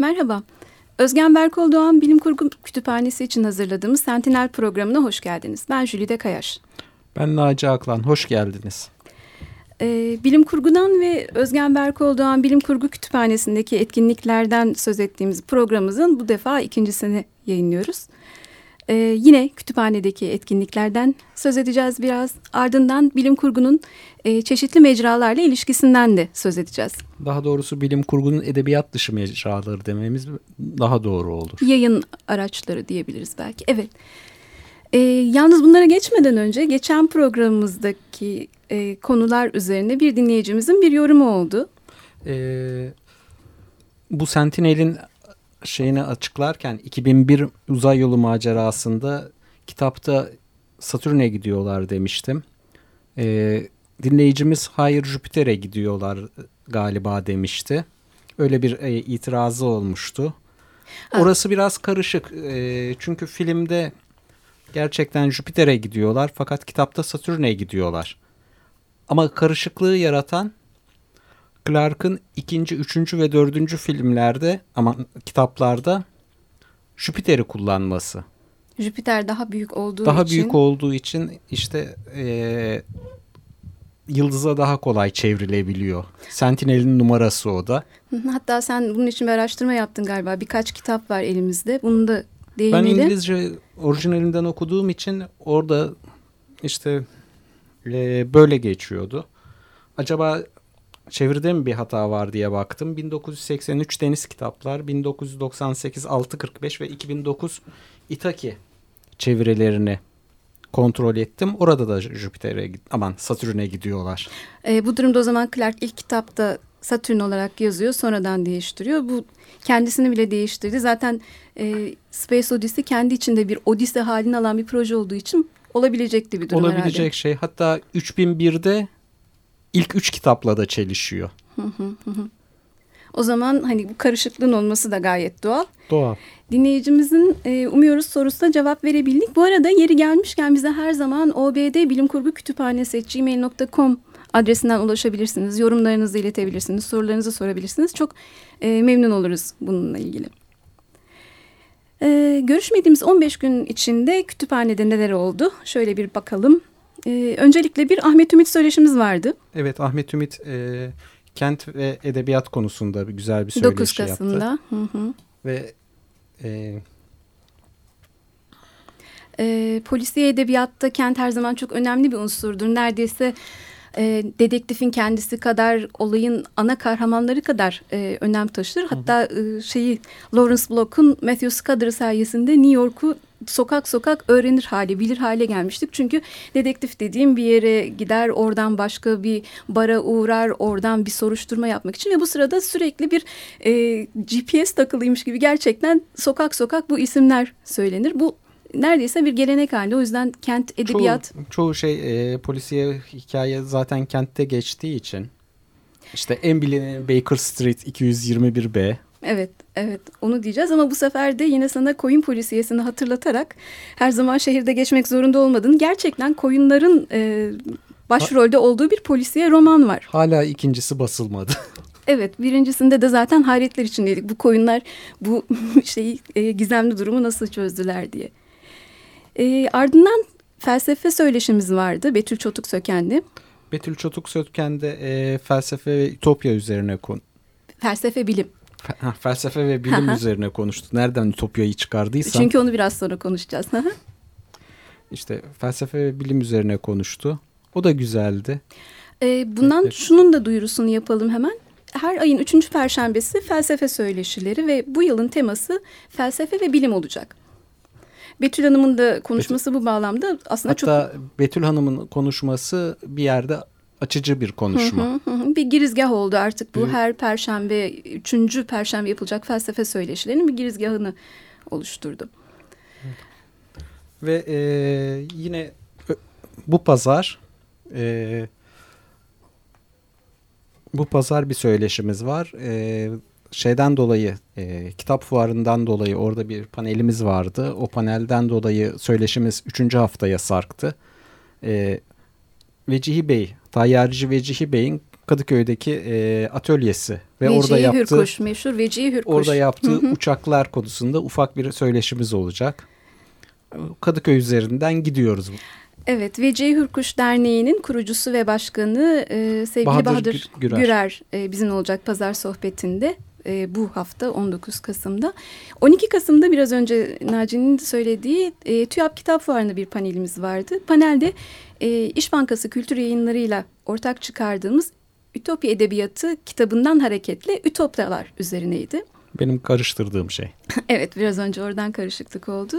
Merhaba. Özgen Berkol Doğan Bilim Kurgu Kütüphanesi için hazırladığımız Sentinel programına hoş geldiniz. Ben Jülide Kayaş. Ben Naci Aklan, hoş geldiniz. Ee, Bilim Kurgu'dan ve Özgen Berkol Doğan Bilim Kurgu Kütüphanesi'ndeki etkinliklerden söz ettiğimiz programımızın bu defa ikincisini yayınlıyoruz. Ee, yine kütüphanedeki etkinliklerden söz edeceğiz biraz. Ardından bilim kurgunun e, çeşitli mecralarla ilişkisinden de söz edeceğiz. Daha doğrusu bilim kurgunun edebiyat dışı mecraları dememiz daha doğru olur. Yayın araçları diyebiliriz belki. Evet. E, yalnız bunlara geçmeden önce geçen programımızdaki e, konular üzerine bir dinleyicimizin bir yorumu oldu. E, bu Sentinel'in şeyini açıklarken 2001 uzay yolu macerasında kitapta Satürn'e gidiyorlar demiştim. E, dinleyicimiz hayır Jüpiter'e gidiyorlar galiba demişti. Öyle bir e, itirazı olmuştu. Ha. Orası biraz karışık. E, çünkü filmde gerçekten Jüpiter'e gidiyorlar fakat kitapta Satürn'e gidiyorlar. Ama karışıklığı yaratan Clark'ın ikinci, üçüncü ve dördüncü filmlerde ama kitaplarda Jüpiter'i kullanması. Jüpiter daha büyük olduğu daha için. Daha büyük olduğu için işte e, yıldıza daha kolay çevrilebiliyor. Sentinel'in numarası o da. Hatta sen bunun için bir araştırma yaptın galiba. Birkaç kitap var elimizde. Bunu da değinelim. Ben İngilizce orijinalinden okuduğum için orada işte e, böyle geçiyordu. Acaba çeviride mi bir hata var diye baktım. 1983 Deniz Kitaplar, 1998 645 ve 2009 Itaki çevirilerini kontrol ettim. Orada da Jüpiter'e aman Satürn'e gidiyorlar. E, bu durumda o zaman Clark ilk kitapta Satürn olarak yazıyor sonradan değiştiriyor. Bu kendisini bile değiştirdi. Zaten e, Space Odyssey kendi içinde bir Odyssey halini alan bir proje olduğu için olabilecekti bir durum Olabilecek herhalde. şey. Hatta 3001'de ilk üç kitapla da çelişiyor. O zaman hani bu karışıklığın olması da gayet doğal. Doğal. Dinleyicimizin e, umuyoruz sorusuna cevap verebildik. Bu arada yeri gelmişken bize her zaman OBD Bilim Kurgu Kütüphanesi gmail.com adresinden ulaşabilirsiniz. Yorumlarınızı iletebilirsiniz, sorularınızı sorabilirsiniz. Çok e, memnun oluruz bununla ilgili. E, görüşmediğimiz 15 gün içinde kütüphanede neler oldu? Şöyle bir bakalım. E, öncelikle bir Ahmet Ümit söyleşimiz vardı. Evet Ahmet Ümit e, kent ve edebiyat konusunda bir güzel bir söyleşi 9 Kasım'da. yaptı. Hı hı. Ve e, e, polisiye edebiyatta kent her zaman çok önemli bir unsurdur. Neredeyse e, dedektifin kendisi kadar olayın ana kahramanları kadar e, önem taşır. Hatta e, şeyi Lawrence Block'un Matthew Scudder sayesinde New York'u sokak sokak öğrenir hale, bilir hale gelmiştik. Çünkü dedektif dediğim bir yere gider, oradan başka bir bara uğrar, oradan bir soruşturma yapmak için ve bu sırada sürekli bir e, GPS takılıymış gibi gerçekten sokak sokak bu isimler söylenir. Bu neredeyse bir gelenek halinde. O yüzden kent edebiyat... Çoğu, çoğu şey e, polisiye hikaye zaten kentte geçtiği için. İşte en bilinen Baker Street 221B. Evet, evet onu diyeceğiz ama bu sefer de yine sana koyun polisiyesini hatırlatarak her zaman şehirde geçmek zorunda olmadığını gerçekten koyunların e, başrolde olduğu bir polisiye roman var. Hala ikincisi basılmadı. Evet birincisinde de zaten hayretler içindeydik. Bu koyunlar bu şeyi e, gizemli durumu nasıl çözdüler diye. E, ardından felsefe söyleşimiz vardı Betül Çotuk Söken'di. Betül Çotuk Söken de e, felsefe ve ütopya üzerine konu. Felsefe bilim. Felsefe ve bilim üzerine konuştu. Nereden ütopyayı çıkardıysan. Çünkü onu biraz sonra konuşacağız. işte felsefe ve bilim üzerine konuştu. O da güzeldi. E, bundan evet. şunun da duyurusunu yapalım hemen. Her ayın üçüncü perşembesi felsefe söyleşileri ve bu yılın teması felsefe ve bilim olacak. Betül Hanım'ın da konuşması Betül, bu bağlamda aslında hatta çok... Hatta Betül Hanım'ın konuşması bir yerde açıcı bir konuşma. Hı hı hı. Bir girizgah oldu artık bu. Hı. Her perşembe, üçüncü perşembe yapılacak felsefe söyleşilerinin bir girizgahını oluşturdu. Ve e, yine bu pazar e, bu pazar bir söyleşimiz var. E, şeyden dolayı e, kitap fuarından dolayı orada bir panelimiz vardı. O panelden dolayı söyleşimiz üçüncü haftaya sarktı. E, Vecihi Bey, Tayyarcı Vecihi Bey'in Kadıköy'deki e, atölyesi ve Vecihi orada yaptığı Hürkuş, meşhur Vecihi Hürkuş. Orada yaptığı uçaklar konusunda ufak bir söyleşimiz olacak. Kadıköy üzerinden gidiyoruz. Evet, Vecihi Hürkuş Derneği'nin kurucusu ve başkanı e, sevgili Bahadır, Bahadır Gürer, Gürer e, bizim olacak pazar sohbetinde e, bu hafta 19 Kasım'da. 12 Kasım'da biraz önce Naci'nin söylediği e, TÜYAP Kitap Fuarı'nda bir panelimiz vardı. Panelde e, İş Bankası Kültür Yayınları'yla ortak çıkardığımız Ütopya Edebiyatı kitabından hareketle Ütopyalar üzerineydi. Benim karıştırdığım şey. evet biraz önce oradan karışıklık oldu.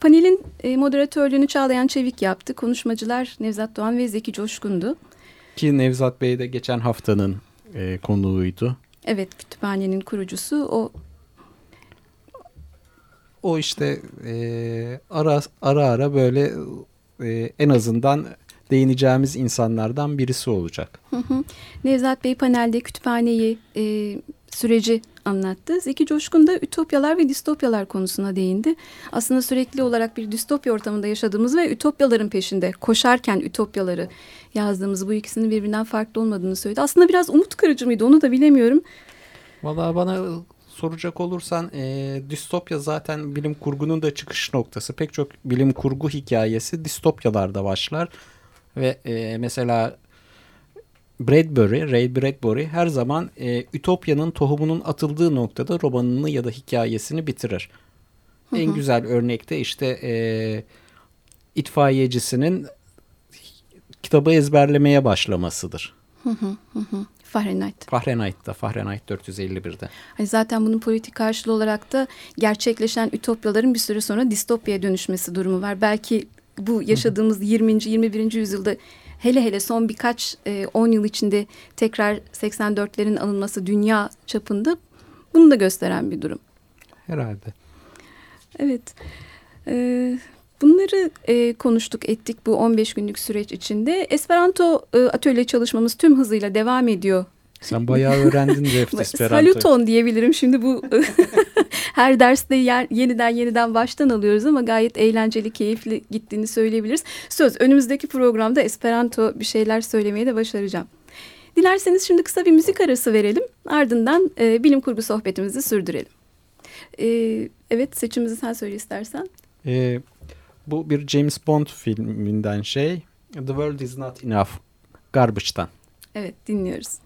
Panelin e, moderatörlüğünü Çağlayan Çevik yaptı. Konuşmacılar Nevzat Doğan ve Zeki Coşkun'du. Ki Nevzat Bey de geçen haftanın e, konuğuydu. Evet kütüphanenin kurucusu o. O işte e, ara ara ara böyle e, en azından değineceğimiz insanlardan birisi olacak. Hı hı. Nevzat Bey panelde kütüphaneyi, e, süreci anlattı. Zeki Coşkun da ütopyalar ve distopyalar konusuna değindi. Aslında sürekli olarak bir distopya ortamında yaşadığımız ve ütopyaların peşinde koşarken ütopyaları yazdığımız bu ikisinin birbirinden farklı olmadığını söyledi. Aslında biraz umut kırıcı mıydı onu da bilemiyorum. Valla bana soracak olursan e, distopya zaten bilim kurgunun da çıkış noktası. Pek çok bilim kurgu hikayesi distopyalarda başlar. Ve e, mesela Bradbury, Ray Bradbury her zaman e, Ütopya'nın tohumunun atıldığı noktada romanını ya da hikayesini bitirir. Hı hı. En güzel örnekte işte e, itfaiyecisinin kitabı ezberlemeye başlamasıdır. Hı hı hı. Fahrenheit. Fahrenheit'ta, Fahrenheit 451'de. Hani zaten bunun politik karşılığı olarak da gerçekleşen ütopyaların bir süre sonra distopyaya dönüşmesi durumu var. Belki bu yaşadığımız 20. 21. yüzyılda hele hele son birkaç 10 e, yıl içinde tekrar 84'lerin alınması dünya çapında bunu da gösteren bir durum. Herhalde. Evet. Ee, bunları e, konuştuk ettik bu 15 günlük süreç içinde. Esperanto e, atölye çalışmamız tüm hızıyla devam ediyor. Sen bayağı öğrendin Reft Esperanto. Saluton diyebilirim şimdi bu her derste yer, yeniden yeniden baştan alıyoruz ama gayet eğlenceli, keyifli gittiğini söyleyebiliriz. Söz önümüzdeki programda Esperanto bir şeyler söylemeye de başaracağım. Dilerseniz şimdi kısa bir müzik arası verelim. Ardından e, bilim kurgu sohbetimizi sürdürelim. E, evet seçimimizi sen söyle istersen. E, bu bir James Bond filminden şey. The World Is Not Enough. Garbage'dan. Evet dinliyoruz.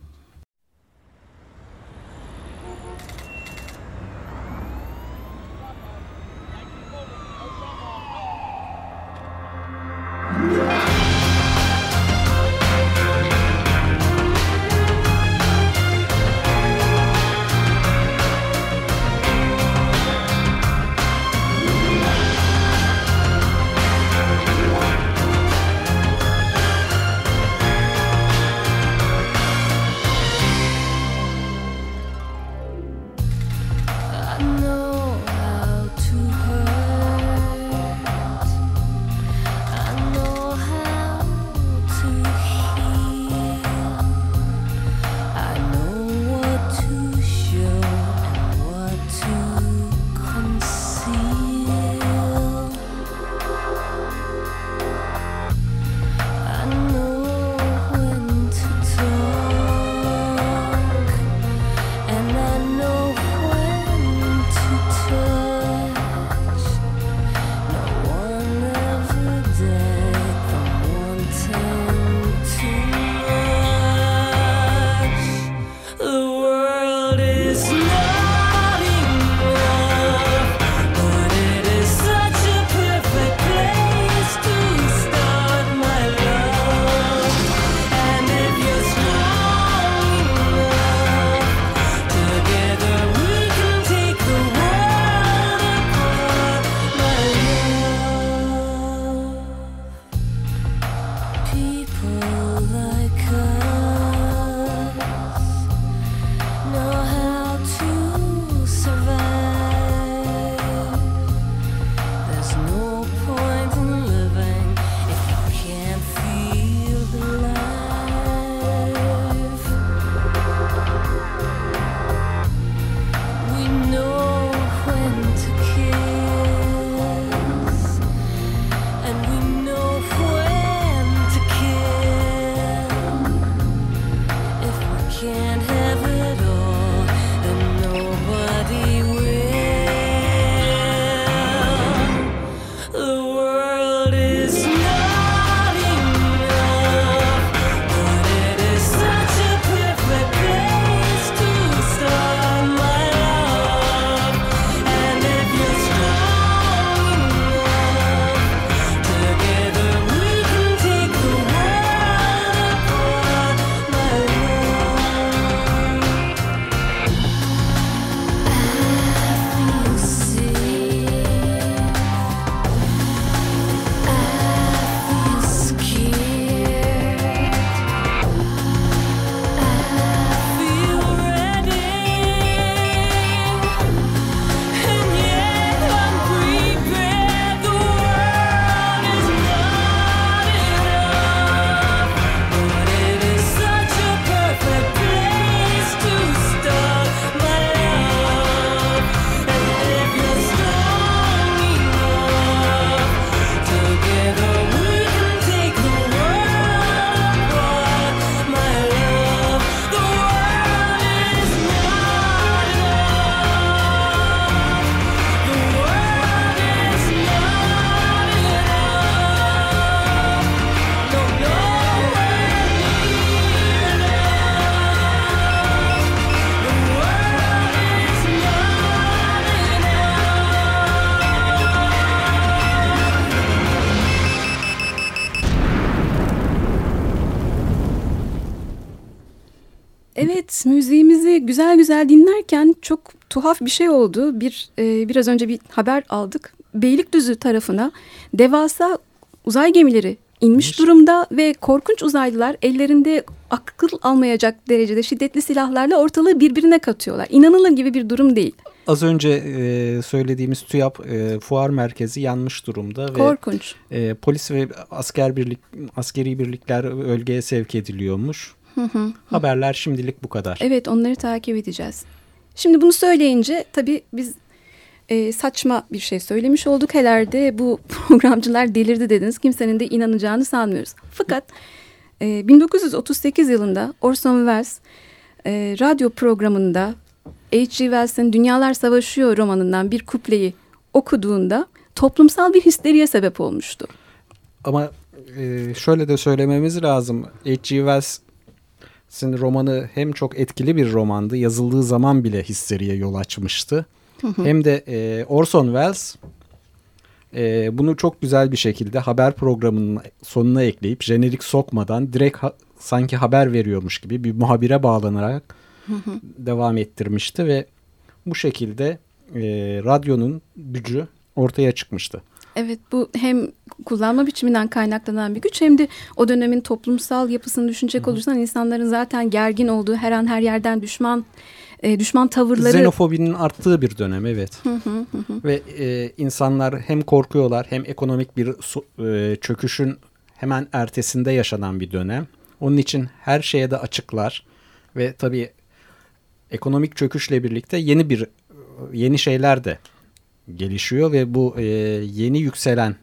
Tuhaf bir şey oldu. Bir e, biraz önce bir haber aldık. Beylikdüzü tarafına devasa uzay gemileri inmiş durumda ve korkunç uzaylılar ellerinde akıl almayacak derecede şiddetli silahlarla ortalığı birbirine katıyorlar. İnanılır gibi bir durum değil. Az önce e, söylediğimiz TÜYAP e, fuar merkezi yanmış durumda Korkunç. ve e, polis ve asker birlik askeri birlikler bölgeye sevk ediliyormuş. Hı hı. Haberler şimdilik bu kadar. Evet onları takip edeceğiz. Şimdi bunu söyleyince tabii biz e, saçma bir şey söylemiş olduk. Herhalde bu programcılar delirdi dediniz. Kimsenin de inanacağını sanmıyoruz. Fakat e, 1938 yılında Orson Welles e, radyo programında H.G. Wells'in Dünyalar Savaşıyor romanından bir kupleyi okuduğunda toplumsal bir histeriye sebep olmuştu. Ama e, şöyle de söylememiz lazım. H.G. Wells'in romanı hem çok etkili bir romandı. Yazıldığı zaman bile histeriye yol açmıştı. Hem de e, Orson Welles e, bunu çok güzel bir şekilde haber programının sonuna ekleyip jenerik sokmadan direkt ha, sanki haber veriyormuş gibi bir muhabire bağlanarak devam ettirmişti ve bu şekilde e, radyonun gücü ortaya çıkmıştı. Evet bu hem kullanma biçiminden kaynaklanan bir güç hem de o dönemin toplumsal yapısını düşünecek olursan insanların zaten gergin olduğu her an her yerden düşman e, düşman tavırları... Xenofobinin arttığı bir dönem evet. Ve e, insanlar hem korkuyorlar hem ekonomik bir e, çöküşün hemen ertesinde yaşanan bir dönem. Onun için her şeye de açıklar ve tabii ekonomik çöküşle birlikte yeni bir yeni şeyler de gelişiyor ve bu e, yeni yükselen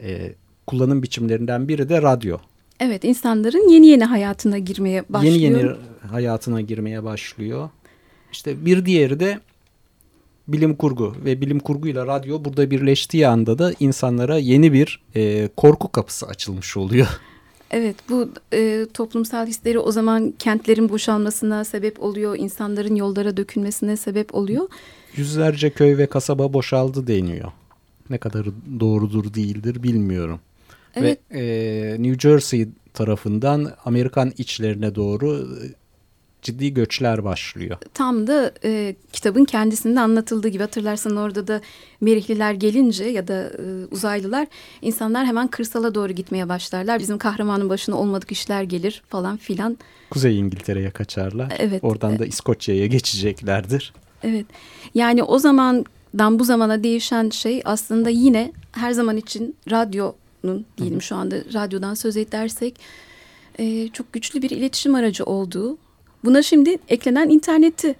e, kullanım biçimlerinden biri de radyo. Evet insanların yeni yeni hayatına girmeye başlıyor. Yeni yeni hayatına girmeye başlıyor. İşte bir diğeri de bilim kurgu ve bilim kurguyla radyo burada birleştiği anda da insanlara yeni bir e, korku kapısı açılmış oluyor. Evet bu e, toplumsal hisleri o zaman kentlerin boşalmasına sebep oluyor. insanların yollara dökülmesine sebep oluyor. Yüzlerce köy ve kasaba boşaldı deniyor. Ne kadar doğrudur değildir bilmiyorum. Evet. Ve e, New Jersey tarafından Amerikan içlerine doğru ciddi göçler başlıyor. Tam da e, kitabın kendisinde anlatıldığı gibi hatırlarsan orada da Merihliler gelince ya da e, uzaylılar insanlar hemen kırsala doğru gitmeye başlarlar. Bizim kahramanın başına olmadık işler gelir falan filan. Kuzey İngiltere'ye kaçarlar. Evet. Oradan da İskoçya'ya geçeceklerdir. Evet. Yani o zamandan bu zamana değişen şey aslında yine her zaman için radyonun diyelim şu anda radyodan söz edersek e, çok güçlü bir iletişim aracı olduğu Buna şimdi eklenen interneti.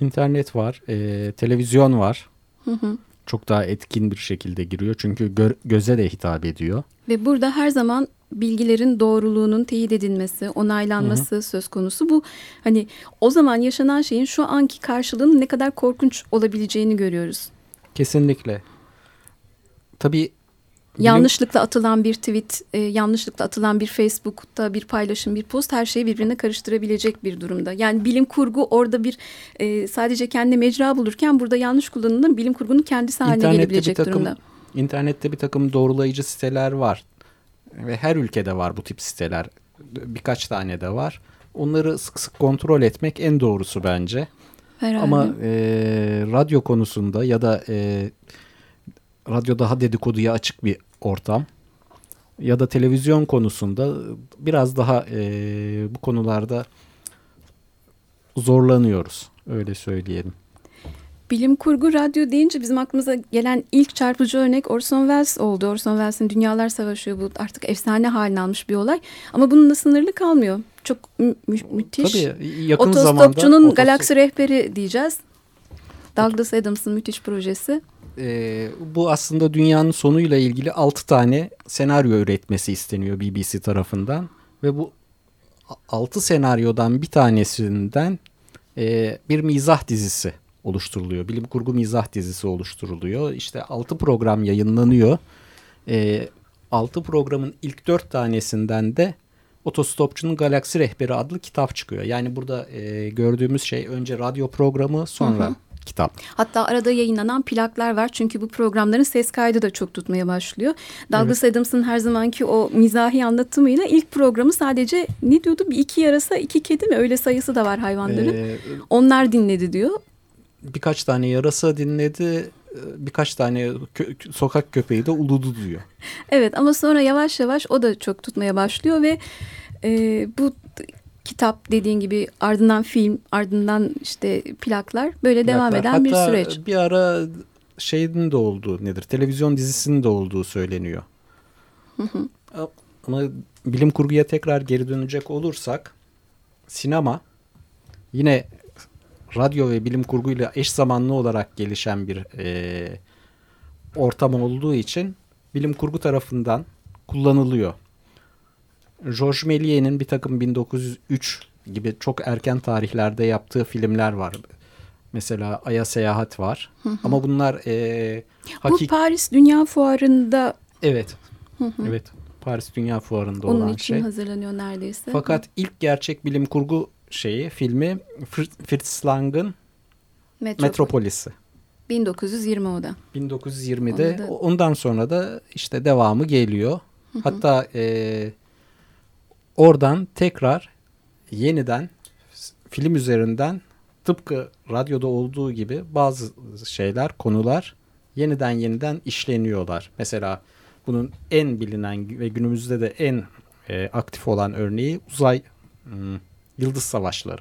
İnternet var, e, televizyon var. Hı hı. Çok daha etkin bir şekilde giriyor çünkü gö göze de hitap ediyor. Ve burada her zaman bilgilerin doğruluğunun teyit edilmesi, onaylanması hı hı. söz konusu. Bu hani o zaman yaşanan şeyin şu anki karşılığının ne kadar korkunç olabileceğini görüyoruz. Kesinlikle. Tabii Yanlışlıkla atılan bir tweet, e, yanlışlıkla atılan bir Facebook'ta bir paylaşım, bir post her şeyi birbirine karıştırabilecek bir durumda. Yani bilim kurgu orada bir e, sadece kendi mecra bulurken burada yanlış kullanılan bilim kurgunun kendisi haline internette gelebilecek takım, durumda. İnternette bir takım doğrulayıcı siteler var ve her ülkede var bu tip siteler. Birkaç tane de var. Onları sık sık kontrol etmek en doğrusu bence. Herhalde. Ama e, radyo konusunda ya da e, radyo daha dedikoduya açık bir ortam. Ya da televizyon konusunda biraz daha e, bu konularda zorlanıyoruz. Öyle söyleyelim. Bilim kurgu radyo deyince bizim aklımıza gelen ilk çarpıcı örnek Orson Welles oldu. Orson Welles'in Dünyalar Savaşı bu artık efsane haline almış bir olay. Ama bununla sınırlı kalmıyor. Çok mü mü müthiş. Tabii yakın Otostopçunun zamanda... galaksi rehberi diyeceğiz. Douglas Adams'ın müthiş projesi e, bu aslında dünyanın sonuyla ilgili 6 tane senaryo üretmesi isteniyor BBC tarafından. Ve bu 6 senaryodan bir tanesinden e, bir mizah dizisi oluşturuluyor. Bilim kurgu mizah dizisi oluşturuluyor. İşte 6 program yayınlanıyor. E, 6 programın ilk 4 tanesinden de Otostopçunun Galaksi Rehberi adlı kitap çıkıyor. Yani burada e, gördüğümüz şey önce radyo programı sonra hı hı kitap. Hatta arada yayınlanan plaklar var çünkü bu programların ses kaydı da çok tutmaya başlıyor. Douglas evet. Adams'ın her zamanki o mizahi anlatımıyla ilk programı sadece ne diyordu bir iki yarasa iki kedi mi öyle sayısı da var hayvanların. Ee, Onlar dinledi diyor. Birkaç tane yarasa dinledi birkaç tane kö sokak köpeği de uludu diyor. Evet ama sonra yavaş yavaş o da çok tutmaya başlıyor ve e, bu kitap dediğin gibi ardından film ardından işte plaklar böyle plaklar. devam eden Hatta bir süreç. bir ara şeyin de olduğu nedir televizyon dizisinin de olduğu söyleniyor. Hı hı. Ama bilim kurguya tekrar geri dönecek olursak sinema yine radyo ve bilim kurguyla eş zamanlı olarak gelişen bir e, ortam olduğu için bilim kurgu tarafından kullanılıyor. Georges Méliès'in bir takım 1903 gibi çok erken tarihlerde yaptığı filmler var. Mesela Ay'a Seyahat var. Hı hı. Ama bunlar... E, hakik... Bu Paris Dünya Fuarı'nda... Evet. Hı hı. Evet. Paris Dünya Fuarı'nda Onun olan şey. Onun için hazırlanıyor neredeyse. Fakat hı. ilk gerçek bilim kurgu şeyi filmi Fritz Lang'ın Metropol. Metropolis'i. 1920 o da. 1920'de da... ondan sonra da işte devamı geliyor. Hı hı. Hatta e, oradan tekrar yeniden film üzerinden tıpkı radyoda olduğu gibi bazı şeyler, konular yeniden yeniden işleniyorlar. Mesela bunun en bilinen ve günümüzde de en e, aktif olan örneği uzay hmm, yıldız savaşları.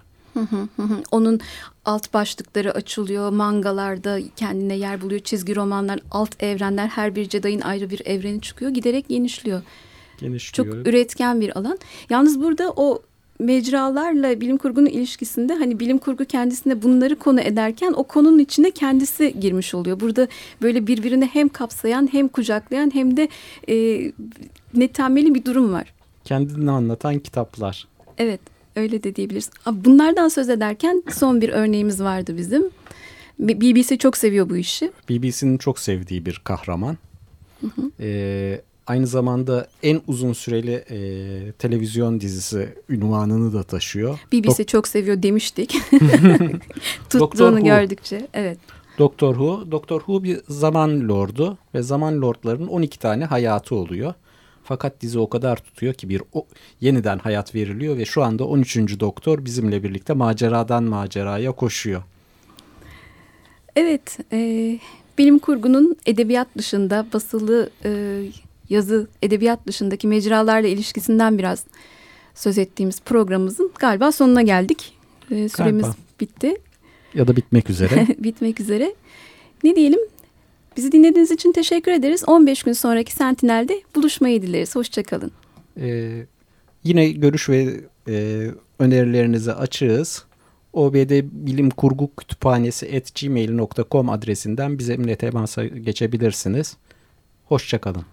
Onun alt başlıkları açılıyor, mangalarda kendine yer buluyor, çizgi romanlar, alt evrenler, her bir Jedi'ın ayrı bir evreni çıkıyor, giderek genişliyor. Genişliyor. Çok üretken bir alan. Yalnız burada o mecralarla bilim kurgunun ilişkisinde hani bilim kurgu kendisine bunları konu ederken o konunun içine kendisi girmiş oluyor. Burada böyle birbirini hem kapsayan hem kucaklayan hem de e, netameli bir durum var. Kendini anlatan kitaplar. Evet. Öyle de diyebiliriz. Bunlardan söz ederken son bir örneğimiz vardı bizim. BBC çok seviyor bu işi. BBC'nin çok sevdiği bir kahraman. Hı hı. Ee, aynı zamanda en uzun süreli e, televizyon dizisi ünvanını da taşıyor. BBC Dok çok seviyor demiştik. Tuttuğunu gördükçe. Evet. Doktor Who. Doktor Who bir zaman lordu ve zaman lordlarının 12 tane hayatı oluyor. Fakat dizi o kadar tutuyor ki bir o, yeniden hayat veriliyor ve şu anda 13. Doktor bizimle birlikte maceradan maceraya koşuyor. Evet, e, bilim kurgunun edebiyat dışında basılı e, yazı edebiyat dışındaki mecralarla ilişkisinden biraz söz ettiğimiz programımızın galiba sonuna geldik. E, süremiz galiba. bitti. Ya da bitmek üzere. bitmek üzere. Ne diyelim? Bizi dinlediğiniz için teşekkür ederiz. 15 gün sonraki Sentinel'de buluşmayı dileriz. Hoşçakalın. Ee, yine görüş ve e, önerilerinizi açığız. OBD Bilim Kurgu Kütüphanesi at gmail.com adresinden bizimle temasa geçebilirsiniz. Hoşçakalın.